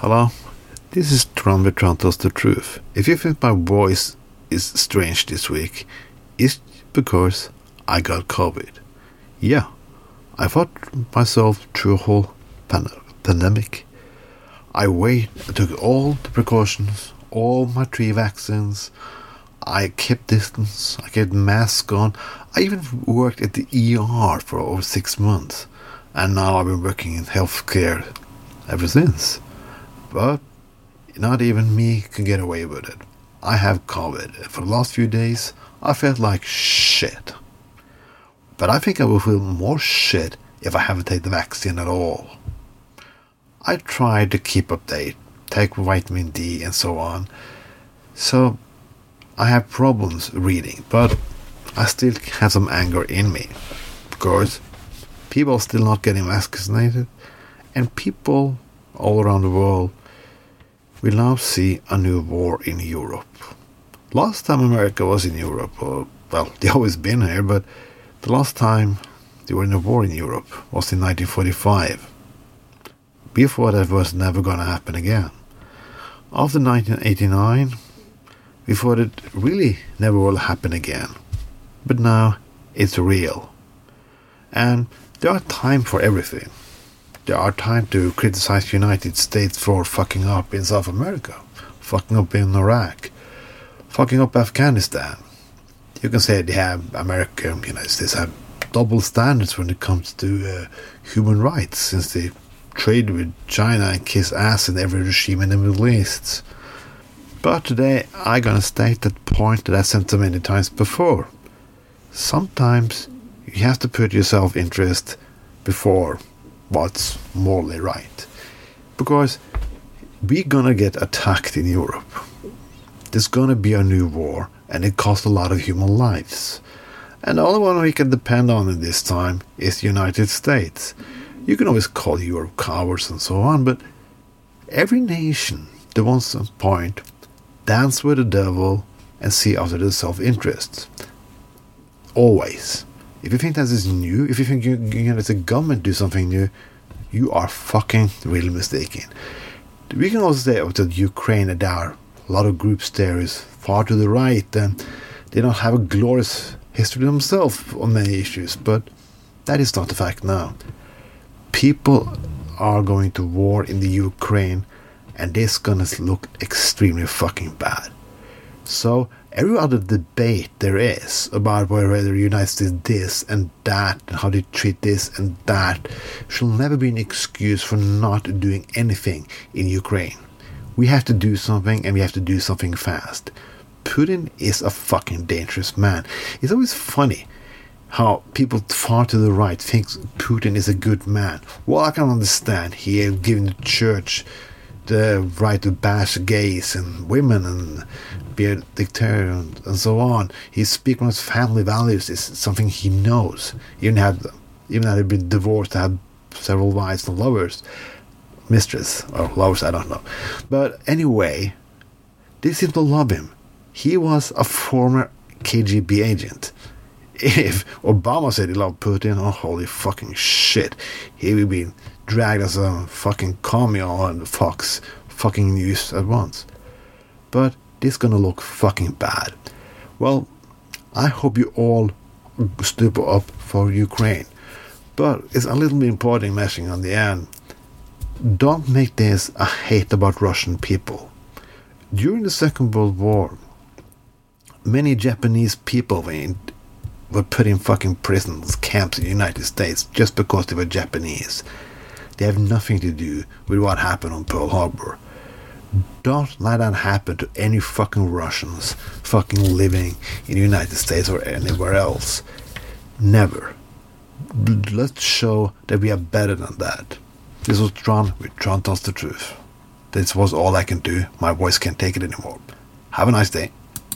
Hello, this is Tron with Tron Tells the Truth. If you think my voice is strange this week, it's because I got COVID. Yeah, I fought myself through a whole pan- pandemic. I waited, I took all the precautions, all my three vaccines. I kept distance. I kept mask on. I even worked at the ER for over six months, and now I've been working in healthcare ever since. But not even me can get away with it. I have COVID. For the last few days, I felt like shit. But I think I will feel more shit if I haven't taken the vaccine at all. I tried to keep update, take vitamin D and so on. So I have problems reading, but I still have some anger in me. Because people are still not getting vaccinated, and people all around the world will now see a new war in Europe. Last time America was in Europe, or, well, they always been here, but the last time they were in a war in Europe was in 1945. Before that was never going to happen again. After 1989, we thought it really never will happen again. But now it's real. And there are time for everything. There are time to criticize the United States for fucking up in South America, fucking up in Iraq, fucking up Afghanistan. You can say they have America, United States have double standards when it comes to uh, human rights, since they trade with China and kiss ass in every regime in the Middle East. But today I'm gonna state that point that I said so many times before. Sometimes you have to put your self interest before what's morally right. Because we're gonna get attacked in Europe. There's gonna be a new war, and it costs a lot of human lives. And the only one we can depend on at this time is the United States. You can always call Europe cowards and so on, but every nation that wants point dance with the devil and see after their self interests. Always. If you think that is new, if you think you, you as a government do something new, you are fucking really mistaken. We can also say oh, Ukraine that there are a lot of groups there is far to the right and they don't have a glorious history themselves on many issues, but that is not the fact now. People are going to war in the Ukraine and this gonna look extremely fucking bad. So every other debate there is about whether the United States this and that and how they treat this and that shall never be an excuse for not doing anything in Ukraine. We have to do something and we have to do something fast. Putin is a fucking dangerous man. It's always funny how people far to the right think Putin is a good man. Well, I can understand. He has given the church the right to bash gays and women and be a dictator and, and so on. He's speaking on his family values. It's something he knows. Even had, even had he been divorced, had several wives and lovers, mistress or lovers, I don't know. But anyway, they seem to love him. He was a former KGB agent. If Obama said he loved Putin, oh holy fucking shit, he would be dragged as a fucking commie on Fox fucking news at once. But this gonna look fucking bad. Well, I hope you all stood up for Ukraine. But it's a little bit important messaging on the end. Don't make this a hate about Russian people. During the Second World War, many Japanese people were put in fucking prisons, camps in the United States just because they were Japanese. They have nothing to do with what happened on Pearl Harbor. Don't let that happen to any fucking Russians fucking living in the United States or anywhere else. Never. Let's show that we are better than that. This was Tron with Tron Tells the Truth. This was all I can do. My voice can't take it anymore. Have a nice day.